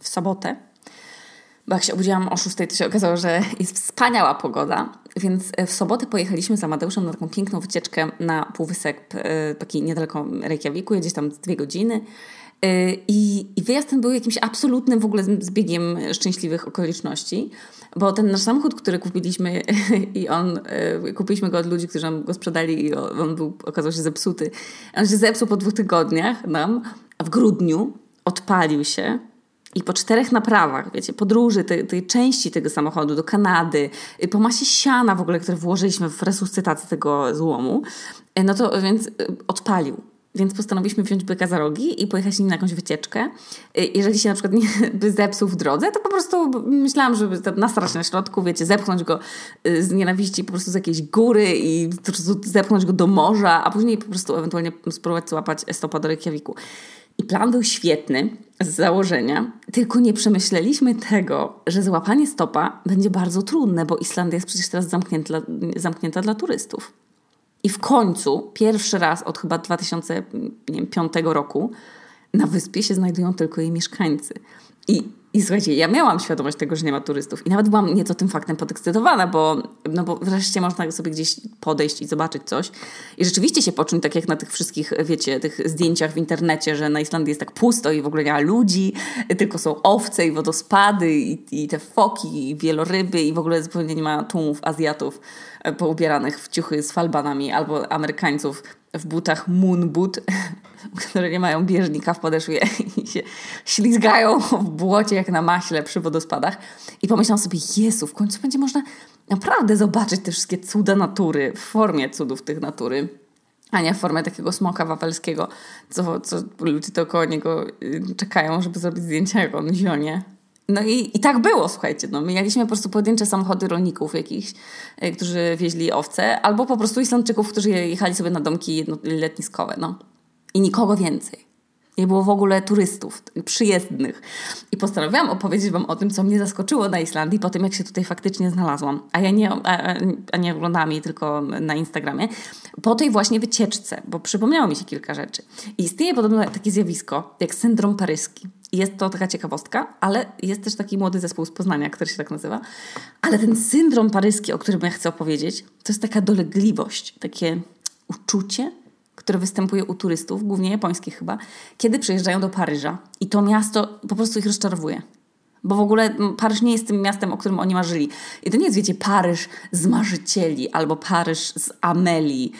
w sobotę, bo jak się obudziłam o 6, to się okazało, że jest wspaniała pogoda, więc w sobotę pojechaliśmy z Amadeuszem na taką piękną wycieczkę na Półwysep, e, taki niedaleko Reykjaviku, gdzieś tam dwie godziny. E, I, I wyjazd ten był jakimś absolutnym w ogóle zbiegiem szczęśliwych okoliczności, bo ten nasz samochód, który kupiliśmy i on, e, kupiliśmy go od ludzi, którzy nam go sprzedali i on był, okazał się zepsuty. On się zepsuł po dwóch tygodniach nam, a w grudniu odpalił się i po czterech naprawach, wiecie, podróży tej, tej części tego samochodu do Kanady, y, po masie siana w ogóle, które włożyliśmy w resuscytację tego złomu, y, no to więc y, odpalił. Więc postanowiliśmy wziąć byka za rogi i pojechać nim na jakąś wycieczkę. Jeżeli się na przykład nie by zepsuł w drodze, to po prostu myślałam, żeby nasrać na środku, wiecie, zepchnąć go z nienawiści po prostu z jakiejś góry i zepchnąć go do morza, a później po prostu ewentualnie spróbować złapać stopa do Reykjaviku. I plan był świetny z założenia, tylko nie przemyśleliśmy tego, że złapanie stopa będzie bardzo trudne, bo Islandia jest przecież teraz zamknięta, zamknięta dla turystów. I w końcu, pierwszy raz od chyba 2005 roku, na wyspie się znajdują tylko jej mieszkańcy. I i słuchajcie, ja miałam świadomość tego, że nie ma turystów i nawet byłam nieco tym faktem podekscytowana, bo, no bo wreszcie można sobie gdzieś podejść i zobaczyć coś. I rzeczywiście się poczuć tak jak na tych wszystkich, wiecie, tych zdjęciach w internecie, że na Islandii jest tak pusto i w ogóle nie ma ludzi, tylko są owce i wodospady i, i te foki i wieloryby i w ogóle zupełnie nie ma tłumów Azjatów poubieranych w ciuchy z falbanami albo Amerykańców w butach moon boot, które nie mają bieżnika w podeszwie i się ślizgają w błocie jak na maśle przy wodospadach. I pomyślałam sobie, Jezu, w końcu będzie można naprawdę zobaczyć te wszystkie cuda natury w formie cudów tych natury a nie w formie takiego smoka wawelskiego, co, co ludzie dookoła niego y, czekają, żeby zrobić zdjęcia, jak on zionie. No i, i tak było, słuchajcie. No, mieliśmy po prostu pojedyncze samochody rolników jakichś, y, którzy wieźli owce, albo po prostu Islandczyków, którzy jechali sobie na domki letniskowe. No. I nikogo więcej. Nie było w ogóle turystów przyjezdnych. I postanowiłam opowiedzieć Wam o tym, co mnie zaskoczyło na Islandii po tym, jak się tutaj faktycznie znalazłam. A ja nie, a, a nie oglądałam jej tylko na Instagramie. Po tej właśnie wycieczce, bo przypomniało mi się kilka rzeczy. I istnieje podobno takie zjawisko, jak syndrom paryski. Jest to taka ciekawostka, ale jest też taki młody zespół z Poznania, który się tak nazywa. Ale ten syndrom paryski, o którym ja chcę opowiedzieć, to jest taka dolegliwość, takie uczucie, które występuje u turystów, głównie japońskich chyba, kiedy przyjeżdżają do Paryża i to miasto po prostu ich rozczarowuje. Bo w ogóle Paryż nie jest tym miastem, o którym oni marzyli. I to nie jest, wiecie, Paryż z marzycieli albo Paryż z Amelii,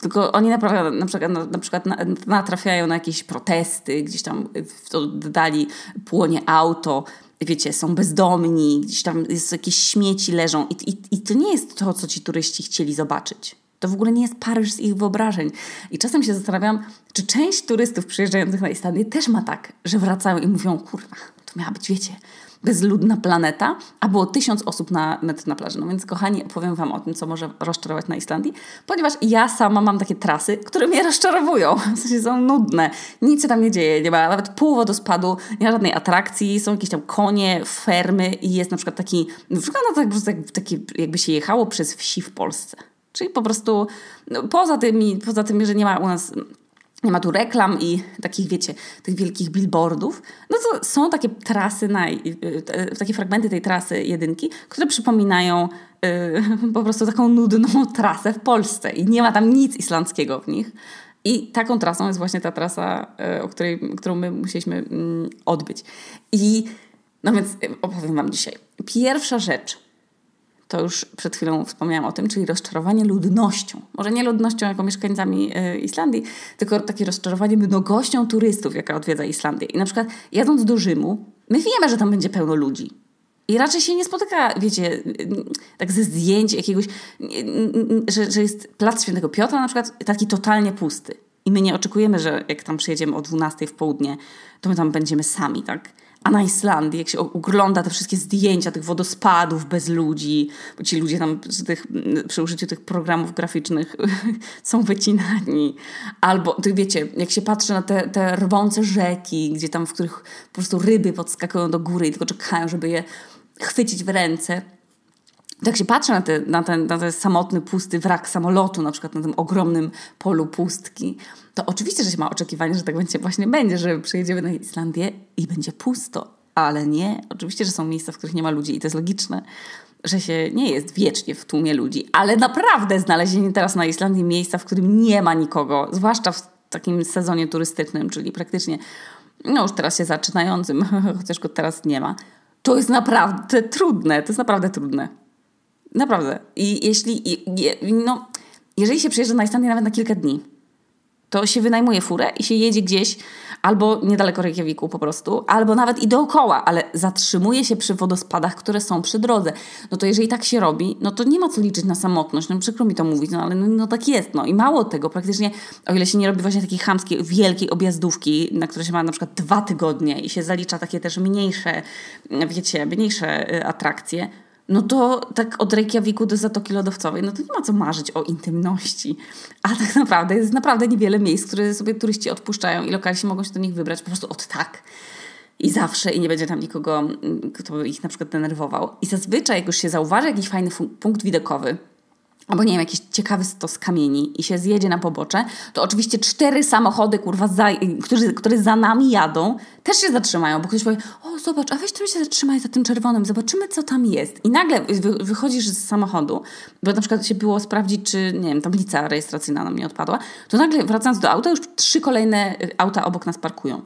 tylko oni naprawdę, na przykład, na przykład natrafiają na jakieś protesty, gdzieś tam w oddali płonie auto, wiecie, są bezdomni, gdzieś tam jest jakieś śmieci leżą i, i, i to nie jest to, co ci turyści chcieli zobaczyć. To w ogóle nie jest Paryż z ich wyobrażeń. I czasem się zastanawiam, czy część turystów przyjeżdżających na Islandię też ma tak, że wracają i mówią, kurwa, to miała być, wiecie, bezludna planeta, a było tysiąc osób na na plaży. No więc kochani, opowiem Wam o tym, co może rozczarować na Islandii, ponieważ ja sama mam takie trasy, które mnie rozczarowują. W sensie są nudne. Nic się tam nie dzieje. Nie ma nawet pół wodospadu, nie ma żadnej atrakcji, są jakieś tam konie, fermy i jest na przykład taki, wygląda to tak, taki, jakby się jechało przez wsi w Polsce. Czyli po prostu no, poza, tymi, poza tym, że nie ma u nas nie ma tu reklam i takich, wiecie, tych wielkich billboardów, no to są takie trasy, na, takie fragmenty tej trasy jedynki, które przypominają yy, po prostu taką nudną trasę w Polsce i nie ma tam nic islandzkiego w nich. I taką trasą jest właśnie ta trasa, o której, którą my musieliśmy yy, odbyć. I no więc opowiem Wam dzisiaj. Pierwsza rzecz, to już przed chwilą wspomniałam o tym, czyli rozczarowanie ludnością. Może nie ludnością jako mieszkańcami e, Islandii, tylko takie rozczarowanie mnogością turystów, jaka odwiedza Islandię. I na przykład jadąc do Rzymu, my wiemy, że tam będzie pełno ludzi. I raczej się nie spotyka, wiecie, tak ze zdjęć jakiegoś, że, że jest plac Świętego Piotra na przykład taki totalnie pusty. I my nie oczekujemy, że jak tam przyjedziemy o 12 w południe, to my tam będziemy sami, tak? A na Islandii, jak się ogląda te wszystkie zdjęcia tych wodospadów bez ludzi, bo ci ludzie tam przy, tych, przy użyciu tych programów graficznych są wycinani. Albo, ty wiecie, jak się patrzy na te, te rwące rzeki, gdzie tam, w których po prostu ryby podskakują do góry i tylko czekają, żeby je chwycić w ręce. Tak się patrzy na, te, na, ten, na ten samotny, pusty wrak samolotu, na przykład na tym ogromnym polu pustki, to oczywiście, że się ma oczekiwanie, że tak będzie właśnie będzie, że przyjedziemy na Islandię i będzie pusto. ale nie. Oczywiście, że są miejsca, w których nie ma ludzi i to jest logiczne, że się nie jest wiecznie w tłumie ludzi, ale naprawdę znalezienie teraz na Islandii miejsca, w którym nie ma nikogo, zwłaszcza w takim sezonie turystycznym, czyli praktycznie, no już teraz się zaczynającym, chociaż go teraz nie ma, to jest naprawdę trudne, to jest naprawdę trudne. Naprawdę. I jeśli, no, jeżeli się przyjeżdża na Islandię nawet na kilka dni, to się wynajmuje furę i się jedzie gdzieś albo niedaleko Reykjaviku po prostu, albo nawet i dookoła, ale zatrzymuje się przy wodospadach, które są przy drodze. No to jeżeli tak się robi, no to nie ma co liczyć na samotność. No przykro mi to mówić, no ale no, no tak jest. No i mało tego, praktycznie o ile się nie robi właśnie takiej chamskiej, wielkiej objazdówki, na które się ma na przykład dwa tygodnie i się zalicza takie też mniejsze, wiecie, mniejsze y, atrakcje, no to tak od Reykjaviku do Zatoki Lodowcowej, no to nie ma co marzyć o intymności. A tak naprawdę jest naprawdę niewiele miejsc, które sobie turyści odpuszczają i lokalsi mogą się do nich wybrać po prostu od tak. I zawsze, i nie będzie tam nikogo, kto by ich na przykład denerwował. I zazwyczaj, jak już się zauważy jakiś fajny punkt widokowy, albo nie wiem, jakiś ciekawy stos kamieni i się zjedzie na pobocze, to oczywiście cztery samochody, kurwa, za, którzy, które za nami jadą, też się zatrzymają, bo ktoś powie, o zobacz, a weź tu się zatrzymaj za tym czerwonym, zobaczymy co tam jest. I nagle wy, wychodzisz z samochodu, bo na przykład się było sprawdzić, czy, nie wiem, tablica rejestracyjna nam nie odpadła, to nagle wracając do auta, już trzy kolejne y, auta obok nas parkują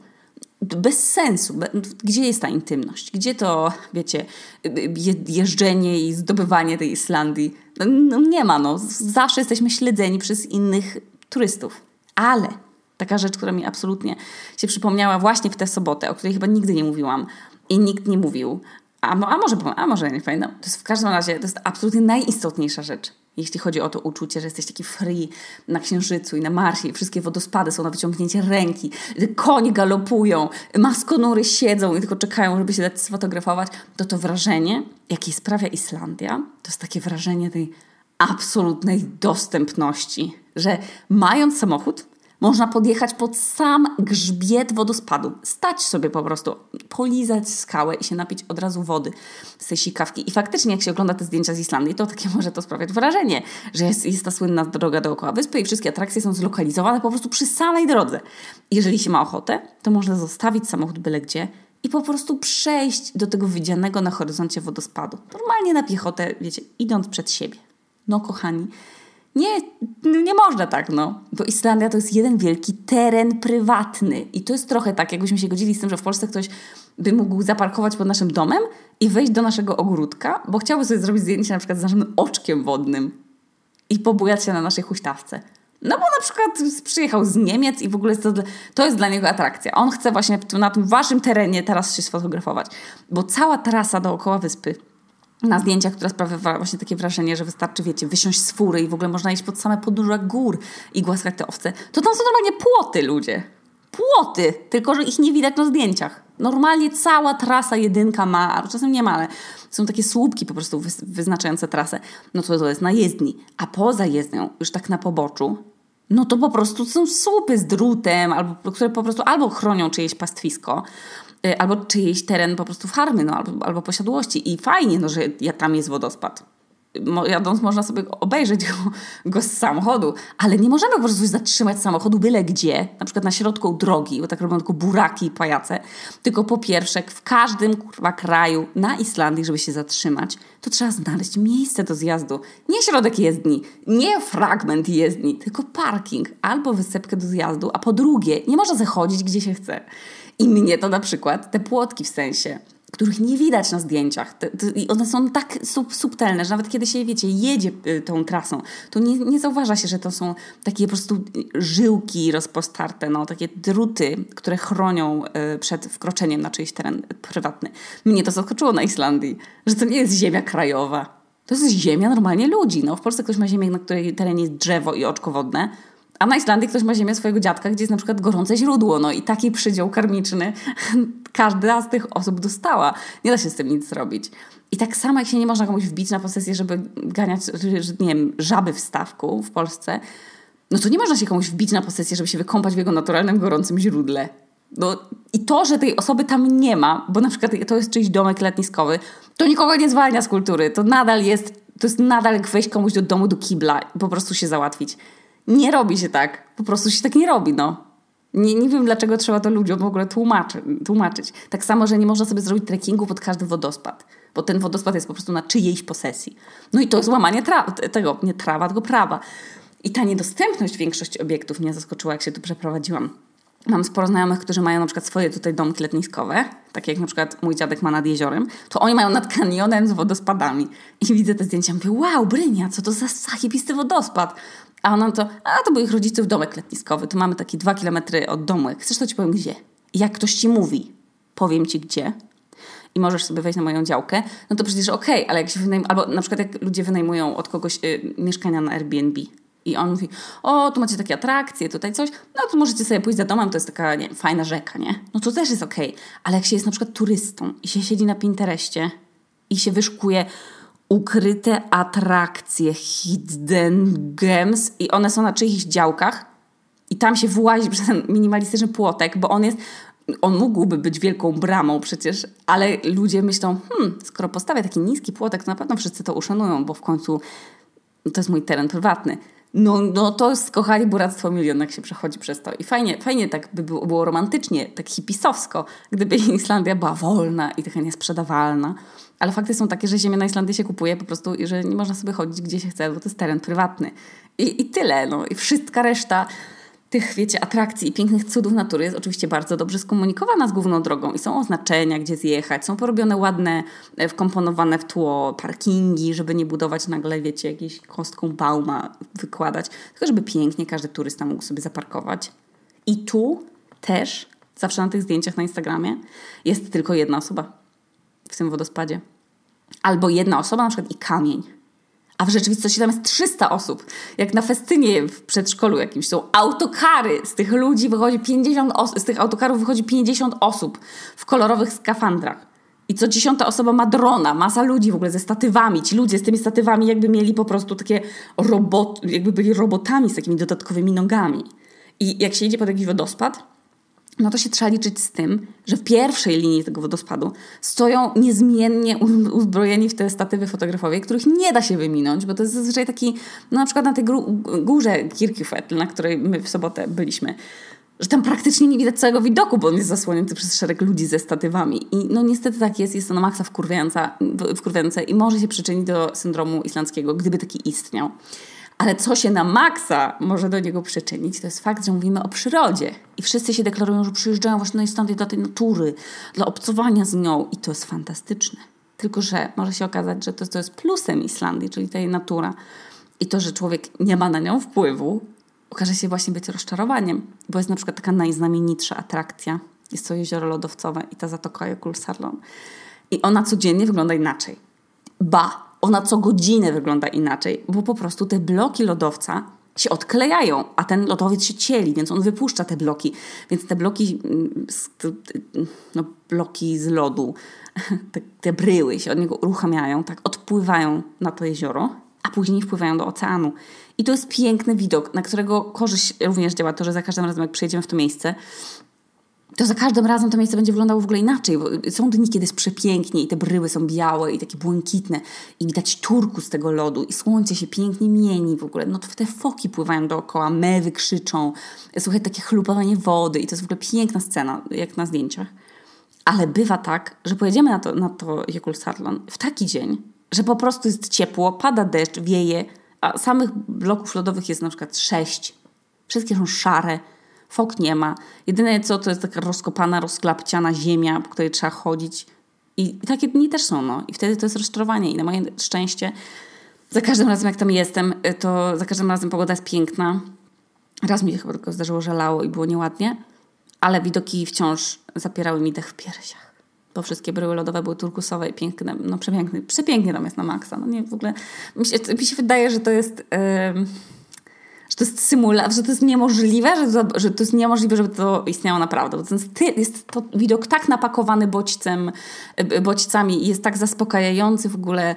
bez sensu. Gdzie jest ta intymność? Gdzie to, wiecie, jeżdżenie i zdobywanie tej Islandii? No, no nie ma, no. Zawsze jesteśmy śledzeni przez innych turystów. Ale taka rzecz, która mi absolutnie się przypomniała właśnie w tę sobotę, o której chyba nigdy nie mówiłam i nikt nie mówił, a, a może, a może nie pamiętam. To jest w każdym razie, to jest absolutnie najistotniejsza rzecz jeśli chodzi o to uczucie, że jesteś taki free na Księżycu i na Marsie i wszystkie wodospady są na wyciągnięcie ręki, konie galopują, maskonury siedzą i tylko czekają, żeby się dać sfotografować, to to wrażenie, jakie sprawia Islandia, to jest takie wrażenie tej absolutnej dostępności, że mając samochód, można podjechać pod sam grzbiet wodospadu, stać sobie po prostu, polizać skałę i się napić od razu wody z tej sikawki. I faktycznie, jak się ogląda te zdjęcia z Islandii, to takie może to sprawiać wrażenie, że jest, jest ta słynna droga dookoła wyspy i wszystkie atrakcje są zlokalizowane po prostu przy samej drodze. Jeżeli się ma ochotę, to można zostawić samochód byle gdzie i po prostu przejść do tego widzianego na horyzoncie wodospadu. Normalnie na piechotę, wiecie, idąc przed siebie. No, kochani, nie, nie można tak, no. Bo Islandia to jest jeden wielki teren prywatny. I to jest trochę tak, jakbyśmy się godzili z tym, że w Polsce ktoś by mógł zaparkować pod naszym domem i wejść do naszego ogródka, bo chciałby sobie zrobić zdjęcie na przykład z naszym oczkiem wodnym i pobujać się na naszej huśtawce. No bo na przykład przyjechał z Niemiec i w ogóle to, to jest dla niego atrakcja. On chce właśnie na tym waszym terenie teraz się sfotografować, bo cała trasa dookoła wyspy na zdjęciach, która sprawia właśnie takie wrażenie, że wystarczy, wiecie, wysiąść z fury i w ogóle można iść pod same podnóża gór i głaskać te owce, to tam są normalnie płoty, ludzie. Płoty, tylko że ich nie widać na zdjęciach. Normalnie cała trasa jedynka ma, a czasem nie ma, ale są takie słupki po prostu wyznaczające trasę. No to to jest na jezdni. A poza jezdnią, już tak na poboczu, no to po prostu są słupy z drutem, albo, które po prostu albo chronią czyjeś pastwisko, albo czyjś teren po prostu farmy, no, albo, albo posiadłości. I fajnie, no, że tam jest wodospad. Jadąc można sobie obejrzeć go, go, z samochodu, ale nie możemy po prostu zatrzymać samochodu byle gdzie, na przykład na środku drogi, bo tak robią tylko buraki i pajace, tylko po pierwsze w każdym kurwa kraju na Islandii, żeby się zatrzymać, to trzeba znaleźć miejsce do zjazdu. Nie środek jezdni, nie fragment jezdni, tylko parking albo wysepkę do zjazdu, a po drugie nie można zachodzić gdzie się chce. I mnie to na przykład, te płotki w sensie, których nie widać na zdjęciach. Te, one są tak sub, subtelne, że nawet kiedy się, wiecie, jedzie y, tą trasą, to nie, nie zauważa się, że to są takie po prostu żyłki rozpostarte, no, takie druty, które chronią y, przed wkroczeniem na czyjś teren prywatny. Mnie to zaskoczyło na Islandii, że to nie jest ziemia krajowa. To jest ziemia normalnie ludzi. No, w Polsce ktoś ma ziemię, na której terenie jest drzewo i oczko wodne, a na Islandii ktoś ma ziemię swojego dziadka, gdzie jest na przykład gorące źródło. No i taki przydział karmiczny każda z tych osób dostała. Nie da się z tym nic zrobić. I tak samo jak się nie można komuś wbić na posesję, żeby ganiać, nie wiem, żaby w stawku w Polsce, no to nie można się komuś wbić na posesję, żeby się wykąpać w jego naturalnym, gorącym źródle. No, I to, że tej osoby tam nie ma, bo na przykład to jest czyjś domek letniskowy, to nikogo nie zwalnia z kultury. To nadal jest, to jest nadal jak wejść komuś do domu, do kibla po prostu się załatwić. Nie robi się tak. Po prostu się tak nie robi, no. Nie, nie wiem, dlaczego trzeba to ludziom w ogóle tłumaczy, tłumaczyć. Tak samo, że nie można sobie zrobić trekkingu pod każdy wodospad, bo ten wodospad jest po prostu na czyjejś posesji. No i to jest łamanie tego, nie trawa, tylko prawa. I ta niedostępność większości obiektów mnie zaskoczyła, jak się tu przeprowadziłam. Mam sporo znajomych, którzy mają na przykład swoje tutaj domki letniskowe, takie jak na przykład mój dziadek ma nad jeziorem, to oni mają nad kanionem z wodospadami. I widzę te zdjęcia, mówię, wow, Brynia, co to za sachipisty wodospad. A ona to, a to był ich rodziców domek letniskowy, to mamy takie dwa kilometry od domu. Jak chcesz, to ci powiem gdzie. I jak ktoś ci mówi, powiem ci gdzie, i możesz sobie wejść na moją działkę, no to przecież okej, okay, ale jak się wynajmuje, albo na przykład jak ludzie wynajmują od kogoś y, mieszkania na Airbnb, i on mówi, o, tu macie takie atrakcje, tutaj coś, no to możecie sobie pójść za domem, to jest taka nie, fajna rzeka, nie? No to też jest okej. Okay. Ale jak się jest na przykład turystą i się siedzi na Pinterestie i się wyszukuje ukryte atrakcje, hidden gems i one są na czyichś działkach i tam się włazi przez ten minimalistyczny płotek, bo on jest on mógłby być wielką bramą przecież, ale ludzie myślą, hmm, skoro postawię taki niski płotek, to na pewno wszyscy to uszanują, bo w końcu to jest mój teren prywatny. No, no to skochali buractwo milion, jak się przechodzi przez to. I fajnie, fajnie tak by było, było romantycznie, tak hipisowsko, gdyby Islandia była wolna i taka niesprzedawalna. Ale fakty są takie, że ziemię na Islandii się kupuje po prostu i że nie można sobie chodzić gdzie się chce, bo to jest teren prywatny. I, i tyle. No. I wszystka reszta tych, wiecie, atrakcji i pięknych cudów natury jest oczywiście bardzo dobrze skomunikowana z główną drogą i są oznaczenia, gdzie zjechać, są porobione ładne, e, wkomponowane w tło parkingi, żeby nie budować nagle, wiecie, jakieś kostką bauma wykładać, tylko żeby pięknie każdy turysta mógł sobie zaparkować. I tu też, zawsze na tych zdjęciach na Instagramie, jest tylko jedna osoba w tym wodospadzie. Albo jedna osoba, na przykład i kamień a w rzeczywistości tam jest 300 osób. Jak na festynie w przedszkolu jakimś są autokary, z tych ludzi wychodzi 50 osób, z tych autokarów wychodzi 50 osób w kolorowych skafandrach. I co dziesiąta osoba ma drona, masa ludzi w ogóle ze statywami. Ci ludzie z tymi statywami jakby mieli po prostu takie robot, jakby byli robotami z takimi dodatkowymi nogami. I jak się idzie pod jakiś wodospad, no to się trzeba liczyć z tym, że w pierwszej linii tego wodospadu stoją niezmiennie uzbrojeni w te statywy fotografowie, których nie da się wyminąć, bo to jest zazwyczaj taki, no na przykład na tej górze Kirkjufetl, na której my w sobotę byliśmy, że tam praktycznie nie widać całego widoku, bo on jest zasłonięty przez szereg ludzi ze statywami. I no niestety tak jest, jest to na maksa wkurwiające i może się przyczynić do syndromu islandzkiego, gdyby taki istniał. Ale co się na maksa może do niego przyczynić, to jest fakt, że mówimy o przyrodzie. I wszyscy się deklarują, że przyjeżdżają właśnie na Islandię dla tej natury, dla obcowania z nią. I to jest fantastyczne. Tylko, że może się okazać, że to, to jest plusem Islandii, czyli tej natura. I to, że człowiek nie ma na nią wpływu, okaże się właśnie być rozczarowaniem. Bo jest na przykład taka najznamienitsza atrakcja. Jest to jezioro lodowcowe i ta zatoka Jökulsárlón. I ona codziennie wygląda inaczej. Ba, ona co godzinę wygląda inaczej, bo po prostu te bloki lodowca się odklejają, a ten lodowiec się cieli, więc on wypuszcza te bloki. Więc te bloki, mm, no, bloki z lodu, te, te bryły się od niego uruchamiają, tak odpływają na to jezioro, a później wpływają do oceanu. I to jest piękny widok, na którego korzyść również działa to, że za każdym razem, jak przyjedziemy w to miejsce, to za każdym razem to miejsce będzie wyglądało w ogóle inaczej. Są dni, kiedy jest przepięknie i te bryły są białe i takie błękitne i widać turku z tego lodu i słońce się pięknie mieni w ogóle. No to te foki pływają dookoła, mewy krzyczą, słuchaj, takie chlupowanie wody i to jest w ogóle piękna scena, jak na zdjęciach. Ale bywa tak, że pojedziemy na to, na to Jekulsarlon w taki dzień, że po prostu jest ciepło, pada deszcz, wieje, a samych bloków lodowych jest na przykład sześć. Wszystkie są szare, Fok nie ma. Jedyne co to jest taka rozkopana, rozklapciana ziemia, po której trzeba chodzić. I, takie dni też są, no. I wtedy to jest rozczarowanie. I na moje szczęście, za każdym razem jak tam jestem, to za każdym razem pogoda jest piękna. Raz mi się chyba tylko zdarzyło, że lało i było nieładnie, ale widoki wciąż zapierały mi dech w piersiach. Bo wszystkie bryły lodowe były turkusowe i piękne, no przepiękne. Przepięknie tam jest na maksa. No nie, w ogóle mi się, mi się wydaje, że to jest... Yy że to jest symulacja, że to jest niemożliwe, że to, że to jest niemożliwe, żeby to istniało naprawdę. Bo ten jest to widok tak napakowany bodźcem, e, bodźcami i jest tak zaspokajający w ogóle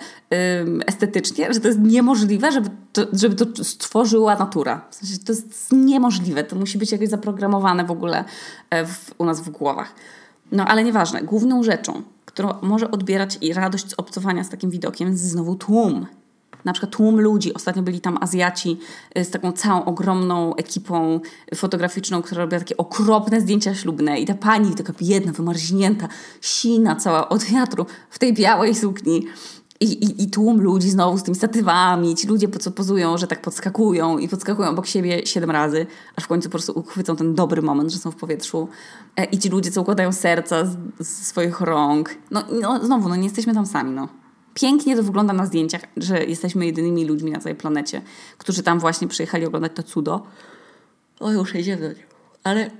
estetycznie, że to jest niemożliwe, żeby to, żeby to stworzyła natura. W sensie to jest niemożliwe. To musi być jakoś zaprogramowane w ogóle e, w, u nas w głowach. No ale nieważne. Główną rzeczą, którą może odbierać i radość z obcowania z takim widokiem jest znowu tłum na przykład tłum ludzi. Ostatnio byli tam Azjaci y, z taką całą ogromną ekipą fotograficzną, która robiła takie okropne zdjęcia ślubne i ta pani, taka biedna, wymarznięta, sina cała od wiatru w tej białej sukni i, i, I tłum ludzi znowu z tymi statywami, ci ludzie po co pozują, że tak podskakują i podskakują obok siebie siedem razy, aż w końcu po prostu uchwycą ten dobry moment, że są w powietrzu. E, I ci ludzie, co układają serca z, z swoich rąk. No, no znowu, no nie jesteśmy tam sami, no. Pięknie to wygląda na zdjęciach, że jesteśmy jedynymi ludźmi na całej planecie, którzy tam właśnie przyjechali oglądać to cudo. O, już jedziemy. Ale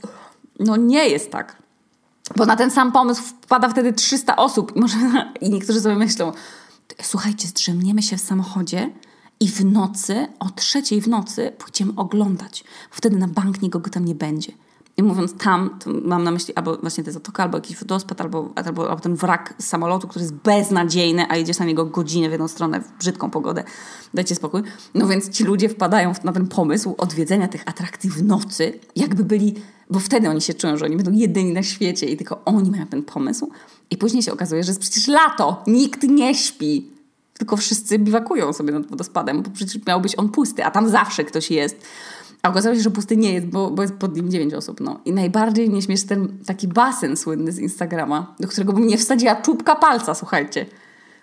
no nie jest tak. Bo na ten sam pomysł wpada wtedy 300 osób i, może, i niektórzy sobie myślą, słuchajcie, zdrzemniemy się w samochodzie i w nocy, o trzeciej w nocy pójdziemy oglądać. Wtedy na bank nikogo tam nie będzie. I mówiąc tam, mam na myśli albo właśnie tę zatokę, albo jakiś wodospad, albo, albo, albo ten wrak samolotu, który jest beznadziejny, a jedziesz na niego godzinę w jedną stronę w brzydką pogodę. Dajcie spokój. No więc ci ludzie wpadają na ten pomysł odwiedzenia tych atrakcji w nocy, jakby byli, bo wtedy oni się czują, że oni będą jedyni na świecie i tylko oni mają ten pomysł. I później się okazuje, że jest przecież lato, nikt nie śpi. Tylko wszyscy biwakują sobie nad wodospadem, bo przecież miał być on pusty, a tam zawsze ktoś jest. A okazało się, że pusty nie jest, bo, bo jest pod nim 9 osób. No. I najbardziej mnie śmieszy ten taki basen słynny z Instagrama, do którego bym nie wsadziła czubka palca, słuchajcie.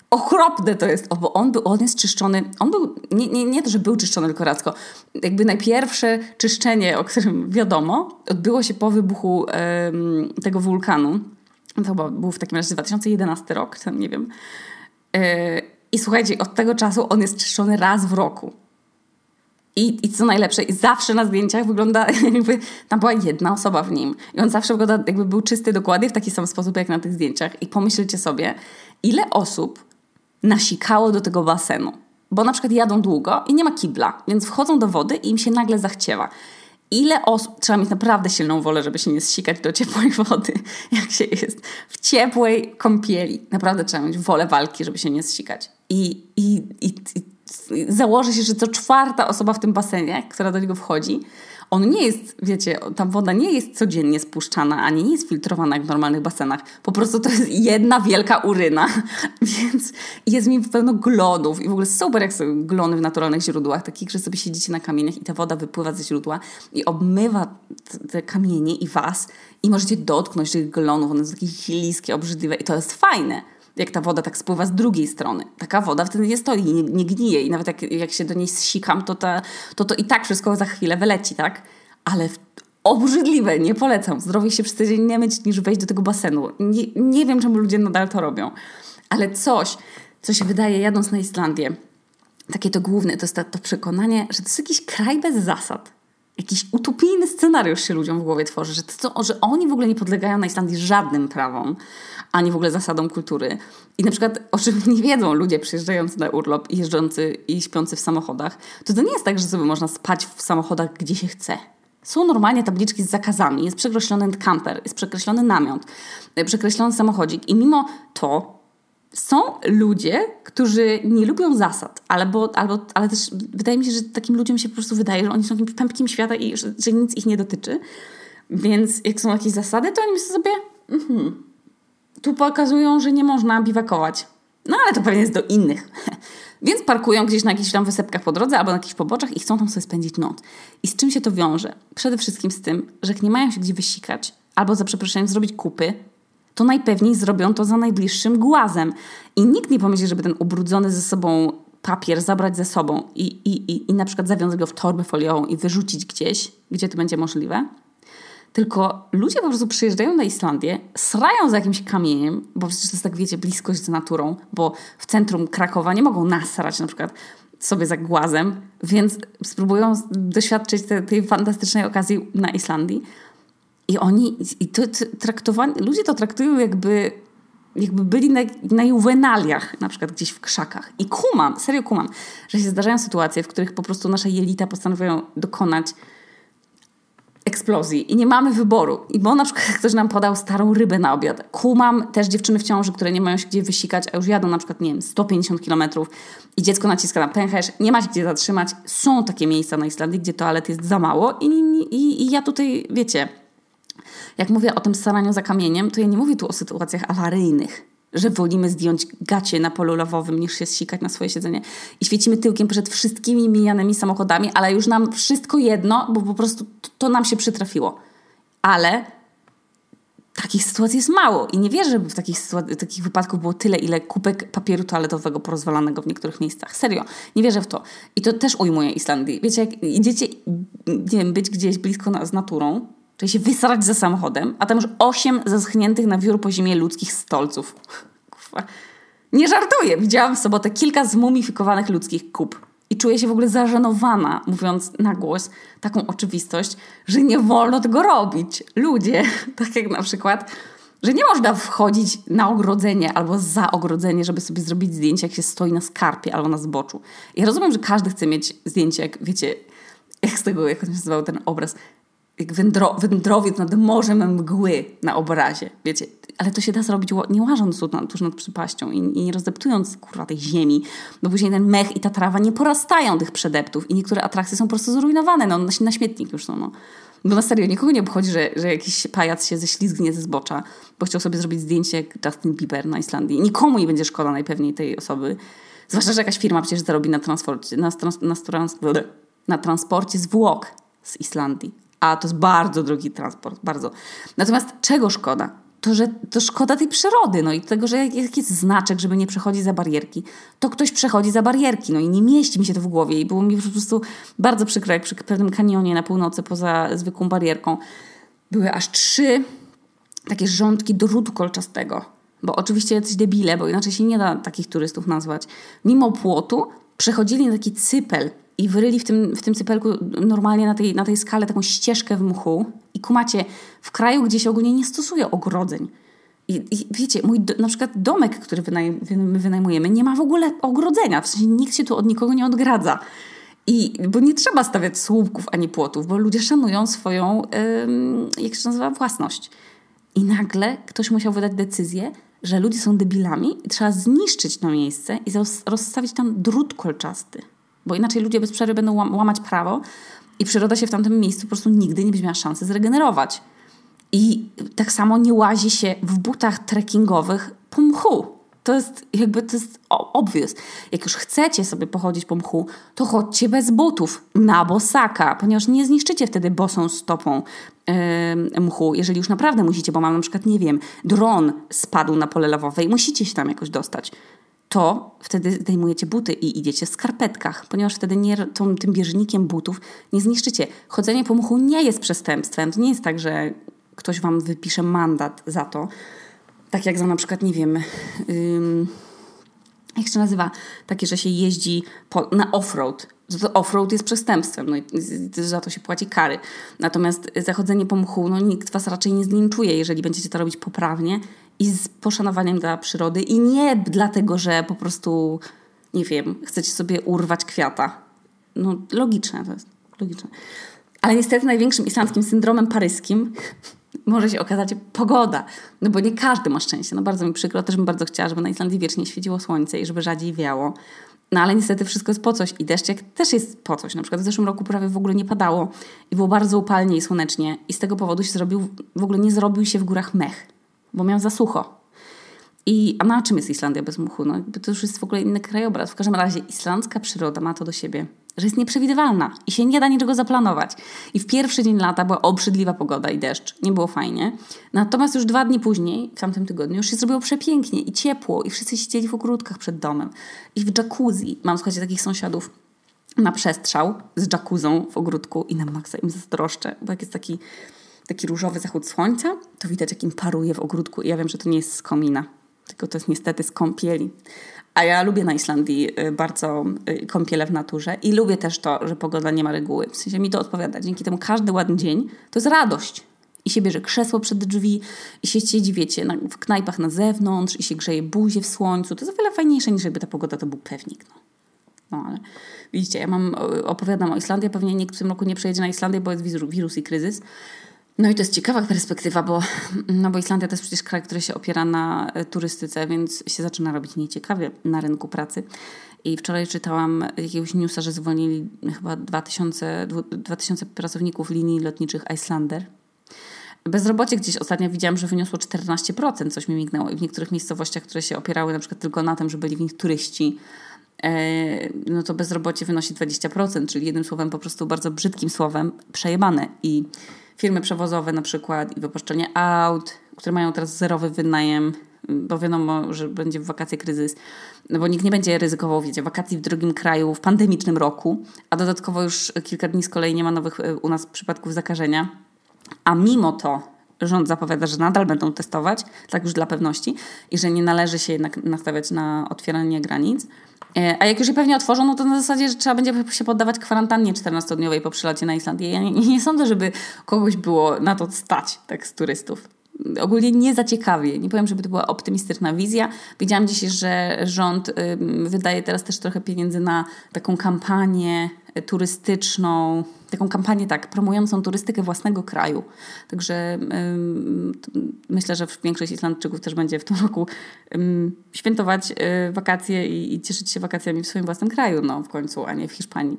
Okropne to jest, bo on, był, on jest czyszczony, on był, nie, nie, nie to, że był czyszczony tylko radzko, jakby najpierwsze czyszczenie, o którym wiadomo, odbyło się po wybuchu tego wulkanu to chyba był w takim razie 2011 rok, tam nie wiem. E, I słuchajcie, od tego czasu on jest czyszczony raz w roku. I, I co najlepsze, zawsze na zdjęciach wygląda, jakby tam była jedna osoba w nim. I on zawsze wygląda, jakby był czysty dokładnie w taki sam sposób, jak na tych zdjęciach. I pomyślcie sobie, ile osób nasikało do tego basenu. Bo na przykład jadą długo i nie ma kibla, więc wchodzą do wody i im się nagle zachciewa ile osób, trzeba mieć naprawdę silną wolę, żeby się nie zsikać do ciepłej wody, jak się jest w ciepłej kąpieli. Naprawdę trzeba mieć wolę walki, żeby się nie zsikać. I, i, i, i założy się, że co czwarta osoba w tym basenie, która do niego wchodzi, on nie jest, wiecie, ta woda nie jest codziennie spuszczana, ani nie jest filtrowana jak w normalnych basenach. Po prostu to jest jedna wielka uryna, więc jest mi pełno glonów i w ogóle super jak są glony w naturalnych źródłach, takich, że sobie siedzicie na kamieniach i ta woda wypływa ze źródła i obmywa te kamienie i was i możecie dotknąć tych glonów, one są takie chiliskie, obrzydliwe i to jest fajne jak ta woda tak spływa z drugiej strony. Taka woda wtedy nie stoi, nie, nie gnije i nawet jak, jak się do niej zsikam, to, ta, to to i tak wszystko za chwilę wyleci, tak? Ale w, obrzydliwe, nie polecam. Zdrowie się przez tydzień nie myć niż wejść do tego basenu. Nie, nie wiem, czemu ludzie nadal to robią. Ale coś, co się wydaje jadąc na Islandię, takie to główne, to jest to, to przekonanie, że to jest jakiś kraj bez zasad jakiś utopijny scenariusz się ludziom w głowie tworzy, że, to, że oni w ogóle nie podlegają na Islandii żadnym prawom, ani w ogóle zasadom kultury. I na przykład, o czym nie wiedzą ludzie przyjeżdżający na urlop i jeżdżący i śpiący w samochodach, to to nie jest tak, że sobie można spać w samochodach, gdzie się chce. Są normalnie tabliczki z zakazami, jest przekreślony kamper, jest przekreślony namiot, przekreślony samochodzik i mimo to są ludzie, którzy nie lubią zasad, albo, albo, ale też wydaje mi się, że takim ludziom się po prostu wydaje, że oni są jakimś pępkiem świata i że, że nic ich nie dotyczy. Więc jak są jakieś zasady, to oni myślą sobie, mhm, tu pokazują, że nie można biwakować. No ale to pewnie jest do innych. Więc parkują gdzieś na jakichś tam wysepkach po drodze albo na jakichś poboczach i chcą tam sobie spędzić noc. I z czym się to wiąże? Przede wszystkim z tym, że nie mają się gdzie wysikać albo za przeproszeniem zrobić kupy, to najpewniej zrobią to za najbliższym głazem. I nikt nie pomyśli, żeby ten ubrudzony ze sobą papier zabrać ze sobą i, i, i, i na przykład zawiązać go w torbę foliową i wyrzucić gdzieś, gdzie to będzie możliwe. Tylko ludzie po prostu przyjeżdżają na Islandię, srają za jakimś kamieniem, bo przecież to jest tak, wiecie, bliskość z naturą, bo w centrum Krakowa nie mogą nasrać na przykład sobie za głazem, więc spróbują doświadczyć te, tej fantastycznej okazji na Islandii. I oni, i to traktowani, ludzie to traktują jakby, jakby byli na, na juwenaliach, na przykład gdzieś w krzakach. I kumam, serio kumam, że się zdarzają sytuacje, w których po prostu nasze jelita postanawiają dokonać eksplozji i nie mamy wyboru. I bo na przykład ktoś nam podał starą rybę na obiad. Kumam też dziewczyny w ciąży, które nie mają się gdzie wysikać, a już jadą na przykład, nie wiem, 150 kilometrów i dziecko naciska na pęcherz, nie ma się gdzie zatrzymać. Są takie miejsca na Islandii, gdzie toalet jest za mało i, i, i ja tutaj, wiecie, jak mówię o tym staraniu za kamieniem, to ja nie mówię tu o sytuacjach awaryjnych. że wolimy zdjąć gacie na polu lawowym niż się sikać na swoje siedzenie i świecimy tyłkiem przed wszystkimi mijanymi samochodami, ale już nam wszystko jedno, bo po prostu to, nam się przytrafiło. Ale takich sytuacji jest mało i nie wierzę, żeby w takich, takich wypadków było tyle, ile kubek papieru toaletowego porozwalanego w niektórych miejscach. Serio, nie wierzę w to. I to też ujmuje Islandii. Wiecie, jak idziecie, nie wiem, być gdzieś blisko na, z naturą, czyli się wysrać ze samochodem, a tam już osiem zaschniętych na wiór po zimie ludzkich stolców. Nie żartuję. Widziałam w sobotę kilka zmumifikowanych ludzkich kup. I czuję się w ogóle zażenowana, mówiąc na głos taką oczywistość, że nie wolno tego robić. Ludzie, tak jak na przykład, że nie można wchodzić na ogrodzenie albo za ogrodzenie, żeby sobie zrobić zdjęcie, jak się stoi na skarpie albo na zboczu. Ja rozumiem, że każdy chce mieć zdjęcie, jak wiecie, jak z tego, jak się nazywał ten obraz, jak wędro, wędrowiec nad morzem mgły na obrazie, wiecie. Ale to się da zrobić nie łażąc tuż nad przypaścią i, i nie rozdeptując, kurwa, tej ziemi, bo później ten mech i ta trawa nie porastają tych przedeptów i niektóre atrakcje są po prostu zrujnowane, no, na, śmietnik już są, no. Bo na serio, nikogo nie obchodzi, że, że jakiś pajac się ześlizgnie ze zbocza, bo chciał sobie zrobić zdjęcie jak Justin Bieber na Islandii. Nikomu nie będzie szkoda najpewniej tej osoby. Zwłaszcza, że jakaś firma przecież zarobi na transporcie, na, na, na, na transporcie zwłok z Islandii a to jest bardzo drogi transport, bardzo. Natomiast czego szkoda? To, że to szkoda tej przyrody, no i tego, że jak jest znaczek, żeby nie przechodzić za barierki, to ktoś przechodzi za barierki, no i nie mieści mi się to w głowie i było mi po prostu bardzo przykro, jak przy pewnym kanionie na północy poza zwykłą barierką były aż trzy takie rządki drutu kolczastego, bo oczywiście jacyś debile, bo inaczej się nie da takich turystów nazwać, mimo płotu przechodzili na taki cypel i wyryli w tym, w tym cypelku normalnie na tej, na tej skale taką ścieżkę w mchu. I kumacie, w kraju, gdzie się ogólnie nie stosuje ogrodzeń. I, i wiecie, mój do, na przykład domek, który wynaj, my wynajmujemy, nie ma w ogóle ogrodzenia. W sensie nikt się tu od nikogo nie odgradza. I, bo nie trzeba stawiać słupków ani płotów, bo ludzie szanują swoją, ym, jak się nazywa, własność. I nagle ktoś musiał wydać decyzję, że ludzie są debilami i trzeba zniszczyć to miejsce i rozstawić tam drut kolczasty. Bo inaczej ludzie bez przerwy będą łamać prawo i przyroda się w tamtym miejscu po prostu nigdy nie będzie miała szansy zregenerować. I tak samo nie łazi się w butach trekkingowych po mchu. To jest jakby, to jest obvious. Jak już chcecie sobie pochodzić po mchu, to chodźcie bez butów na bosaka, ponieważ nie zniszczycie wtedy bosą stopą yy, mchu, jeżeli już naprawdę musicie, bo mam na przykład, nie wiem, dron spadł na pole lawowe i musicie się tam jakoś dostać to wtedy zdejmujecie buty i idziecie w skarpetkach, ponieważ wtedy nie, tą, tym bieżnikiem butów nie zniszczycie. Chodzenie po muchu nie jest przestępstwem. To nie jest tak, że ktoś wam wypisze mandat za to. Tak jak za na przykład, nie wiem, ym, jak się nazywa, takie, że się jeździ po, na off-road. Off-road jest przestępstwem, no i za to się płaci kary. Natomiast zachodzenie po mchu, no nikt was raczej nie zlinczuje, jeżeli będziecie to robić poprawnie i z poszanowaniem dla przyrody i nie dlatego, że po prostu, nie wiem, chcecie sobie urwać kwiata. No logiczne to jest, logiczne. Ale niestety największym islandzkim syndromem paryskim może się okazać pogoda. No bo nie każdy ma szczęście. No bardzo mi przykro, też bym bardzo chciała, żeby na Islandii wiecznie świeciło słońce i żeby rzadziej wiało. No ale niestety wszystko jest po coś i deszczek też jest po coś. Na przykład w zeszłym roku prawie w ogóle nie padało i było bardzo upalnie i słonecznie i z tego powodu się zrobił, w ogóle nie zrobił się w górach mech bo miał za sucho. I, a na czym jest Islandia bez muchu? No, to już jest w ogóle inny krajobraz. W każdym razie islandzka przyroda ma to do siebie, że jest nieprzewidywalna i się nie da niczego zaplanować. I w pierwszy dzień lata była obrzydliwa pogoda i deszcz. Nie było fajnie. Natomiast już dwa dni później, w tamtym tygodniu, już się zrobiło przepięknie i ciepło i wszyscy siedzieli w ogródkach przed domem. I w jacuzzi. Mam, słuchajcie, takich sąsiadów na przestrzał z jacuzzą w ogródku i na maksa im zazdroszczę, bo jak jest taki taki różowy zachód słońca, to widać jak im paruje w ogródku. I ja wiem, że to nie jest z komina, tylko to jest niestety z kąpieli. A ja lubię na Islandii y, bardzo y, kąpiele w naturze i lubię też to, że pogoda nie ma reguły. W sensie mi to odpowiada. Dzięki temu każdy ładny dzień to jest radość. I się bierze krzesło przed drzwi, i się siedzi, wiecie, na, w knajpach na zewnątrz, i się grzeje buzie w słońcu. To jest o wiele fajniejsze niż jakby ta pogoda to był pewnik. No. No ale widzicie, ja mam, opowiadam o Islandii, pewnie nikt w tym roku nie przejedzie na Islandię, bo jest wirus i kryzys. No i to jest ciekawa perspektywa, bo, no bo Islandia to jest przecież kraj, który się opiera na e, turystyce, więc się zaczyna robić nieciekawie na rynku pracy. I wczoraj czytałam jakiegoś newsa, że zwolnili chyba 2000, 2000 pracowników linii lotniczych Islander. Bezrobocie gdzieś ostatnio widziałam, że wyniosło 14%, coś mi mignęło. I w niektórych miejscowościach, które się opierały na przykład tylko na tym, że byli w nich turyści, e, no to bezrobocie wynosi 20%, czyli jednym słowem po prostu bardzo brzydkim słowem przejebane. I firmy przewozowe na przykład i wypożyczenie aut, które mają teraz zerowy wynajem, bo wiadomo, że będzie w wakacje kryzys, no bo nikt nie będzie ryzykował, wiecie, wakacji w drugim kraju w pandemicznym roku, a dodatkowo już kilka dni z kolei nie ma nowych e, u nas przypadków zakażenia, a mimo to rząd zapowiada, że nadal będą testować, tak już dla pewności, i że nie należy się jednak nastawiać na otwieranie granic. E, a jak już je pewnie otworzą, no to na zasadzie, że trzeba będzie się poddawać kwarantannie 14-dniowej po przylocie na Islandię. Ja nie, nie sądzę, żeby kogoś było na to stać, tak z turystów ogólnie nie za ciekawie. Nie powiem, żeby to była optymistyczna wizja. Widziałam dzisiaj, że rząd wydaje teraz też trochę pieniędzy na taką kampanię turystyczną, taką kampanię tak, promującą turystykę własnego kraju. Także myślę, że większość Islandczyków też będzie w tym roku świętować y, wakacje i, i, cieszyć się wakacjami w swoim własnym kraju, no w końcu, a nie w Hiszpanii.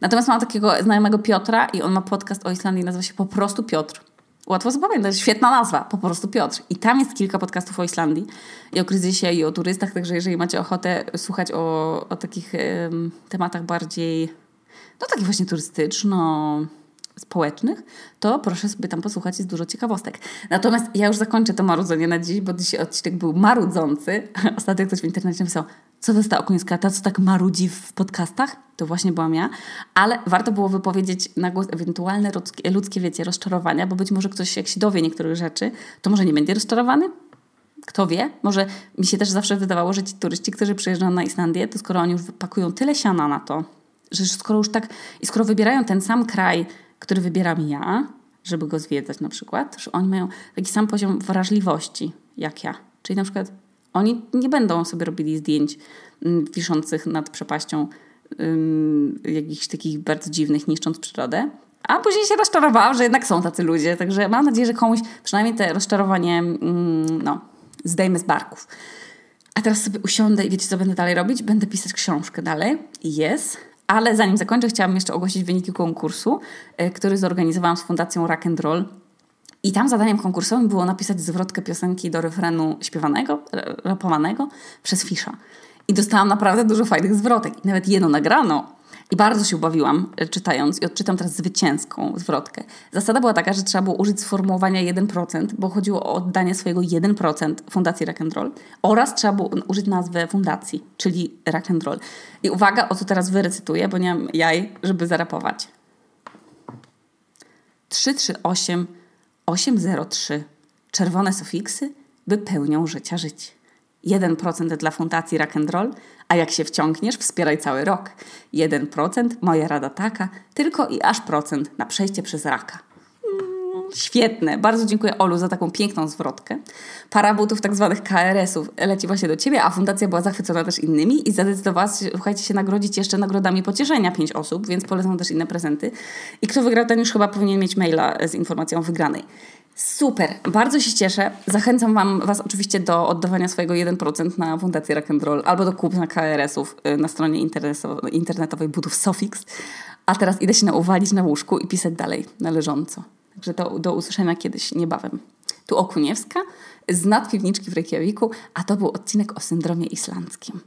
Natomiast mam takiego znajomego Piotra i on ma podcast o Islandii, nazywa się po prostu Piotr. Łatwo zapamiętać, świetna nazwa, po prostu Piotr. I tam jest kilka podcastów o Islandii i o kryzysie i o turystach, także jeżeli macie ochotę słuchać o, o takich tematach bardziej, no takich właśnie turystyczno społecznych, to proszę sobie tam posłuchać, jest dużo ciekawostek. Natomiast ja już zakończę to marudzenie na dziś, bo dzisiaj odcinek był marudzący. Ostatnio ktoś w internecie napisał, co to jest ta okoniska, ta co tak marudzi w podcastach? To właśnie byłam ja. Ale warto było wypowiedzieć na głos ewentualne ludzkie, ludzkie, wiecie, rozczarowania, bo być może ktoś, jak się dowie niektórych rzeczy, to może nie będzie rozczarowany, kto wie, może mi się też zawsze wydawało, że ci turyści, którzy przyjeżdżają na Islandię, to skoro oni już wypakują tyle siana na to, że skoro już tak, i skoro wybierają ten sam kraj, który wybieram ja, żeby go zwiedzać na przykład, że oni mają taki sam poziom wrażliwości jak ja. Czyli na przykład oni nie będą sobie robili zdjęć mm, wiszących nad przepaścią jakichś takich bardzo dziwnych, niszcząc przyrodę. A później się rozczarowałam, że jednak są tacy ludzie. Także mam nadzieję, że komuś przynajmniej te rozczarowanie mm, no, zdejmę z barków. A teraz sobie usiądę i wiecie, co będę dalej robić? Będę pisać książkę dalej. Jest. Ale zanim zakończę, chciałam jeszcze ogłosić wyniki konkursu, e, który zorganizowałam z Fundacją Rock and Roll. I tam zadaniem konkursowym było napisać zwrotkę piosenki do refrenu śpiewanego, rapowanego przez Fisza. I dostałam naprawdę dużo fajnych zwrotek. Nawet jedno nagrano. I bardzo się ubawiłam e, czytając i odczytam teraz zwycięską zwrotkę. Zasada była taka, że trzeba było użyć sformułowania 1%, bo chodziło o oddanie swojego 1% Fundacji Rock'n'Roll oraz trzeba było użyć nazwy fundacji, czyli Rock'n'Roll. I uwaga, o co teraz wyrecytuję, bo nie mam jaj, żeby zarapować. 338 803 Czerwone sufiksy wypełnią życia życie. 1% dla Fundacji Rock and Roll, a jak się wciągniesz, wspieraj cały rok. 1% moja rada taka, tylko i aż procent na przejście przez raka. Mm, świetne. Bardzo dziękuję Olu za taką piękną zwrotkę. Para butów tak zwanych KRS-ów leci właśnie do Ciebie, a fundacja była zachwycona też innymi i zadecydowała, słuchajcie, się nagrodzić jeszcze nagrodami pocieszenia pięć osób, więc polecam też inne prezenty. I kto wygrał, ten już chyba powinien mieć maila z informacją o wygranej. Super, bardzo się cieszę. Zachęcam wam, Was oczywiście do oddawania swojego 1% na Fundację Rock'n'Roll albo do kupna KRS-ów y, na stronie internetowej budów Sofix. A teraz idę się nauwalić na łóżku i pisać dalej należąco. Także do, do usłyszenia kiedyś, niebawem. Tu Okuniewska z nadpiwniczki w Reykjaviku, a to był odcinek o syndromie islandzkim.